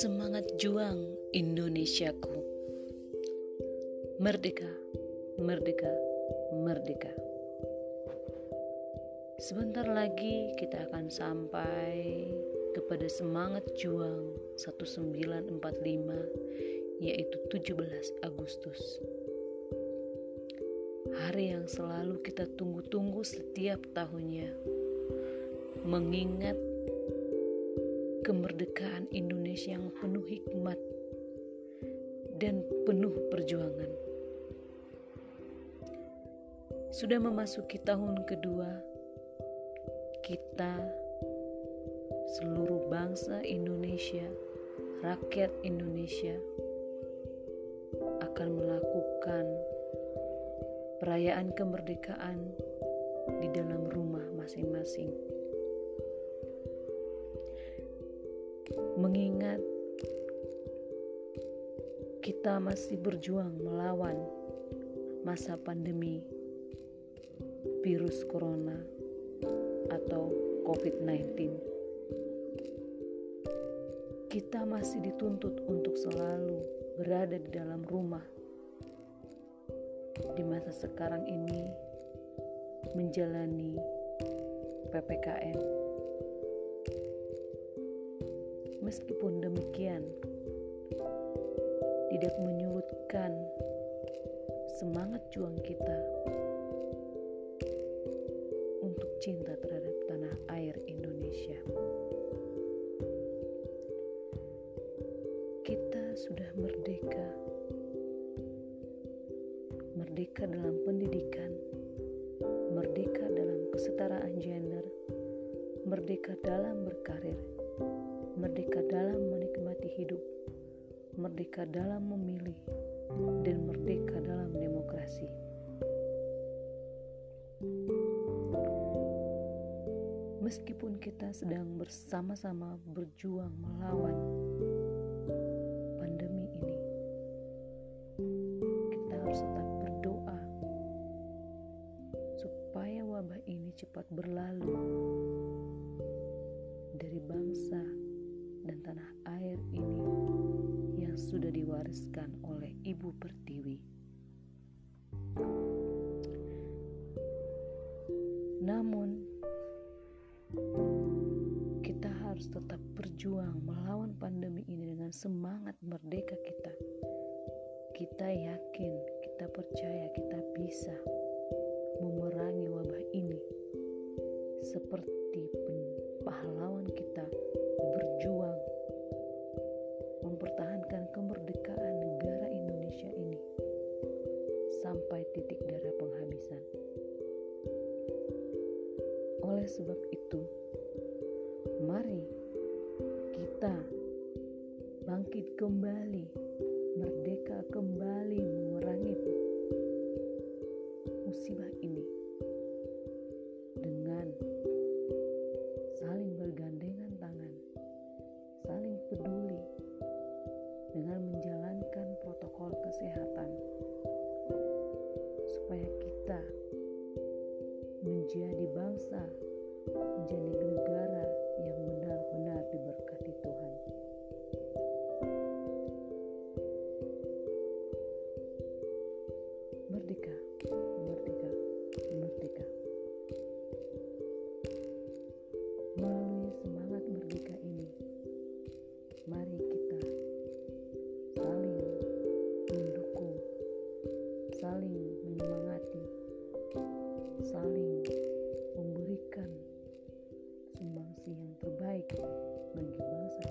Semangat juang Indonesiaku. Merdeka, merdeka, merdeka. Sebentar lagi kita akan sampai kepada semangat juang 1945 yaitu 17 Agustus Hari yang selalu kita tunggu-tunggu setiap tahunnya Mengingat kemerdekaan Indonesia yang penuh hikmat dan penuh perjuangan. Sudah memasuki tahun kedua, kita seluruh bangsa Indonesia, rakyat Indonesia akan melakukan perayaan kemerdekaan di dalam rumah masing-masing. mengingat kita masih berjuang melawan masa pandemi virus corona atau COVID-19. Kita masih dituntut untuk selalu berada di dalam rumah. Di masa sekarang ini menjalani PPKM Meskipun demikian, tidak menyurutkan semangat juang kita untuk cinta terhadap merdeka dalam pendidikan, merdeka dalam kesetaraan gender, merdeka dalam berkarir merdeka dalam menikmati hidup, merdeka dalam memilih, dan merdeka dalam demokrasi. Meskipun kita sedang bersama-sama berjuang melawan berlalu dari bangsa dan tanah air ini yang sudah diwariskan oleh Ibu Pertiwi. Namun, kita harus tetap berjuang melawan pandemi ini dengan semangat merdeka kita. Kita yakin, kita percaya kita bisa seperti pahlawan kita berjuang mempertahankan kemerdekaan negara Indonesia ini sampai titik darah penghabisan. Oleh sebab itu, mari kita bangkit kembali, merdeka menjadi bangsa, menjadi negara bagaimana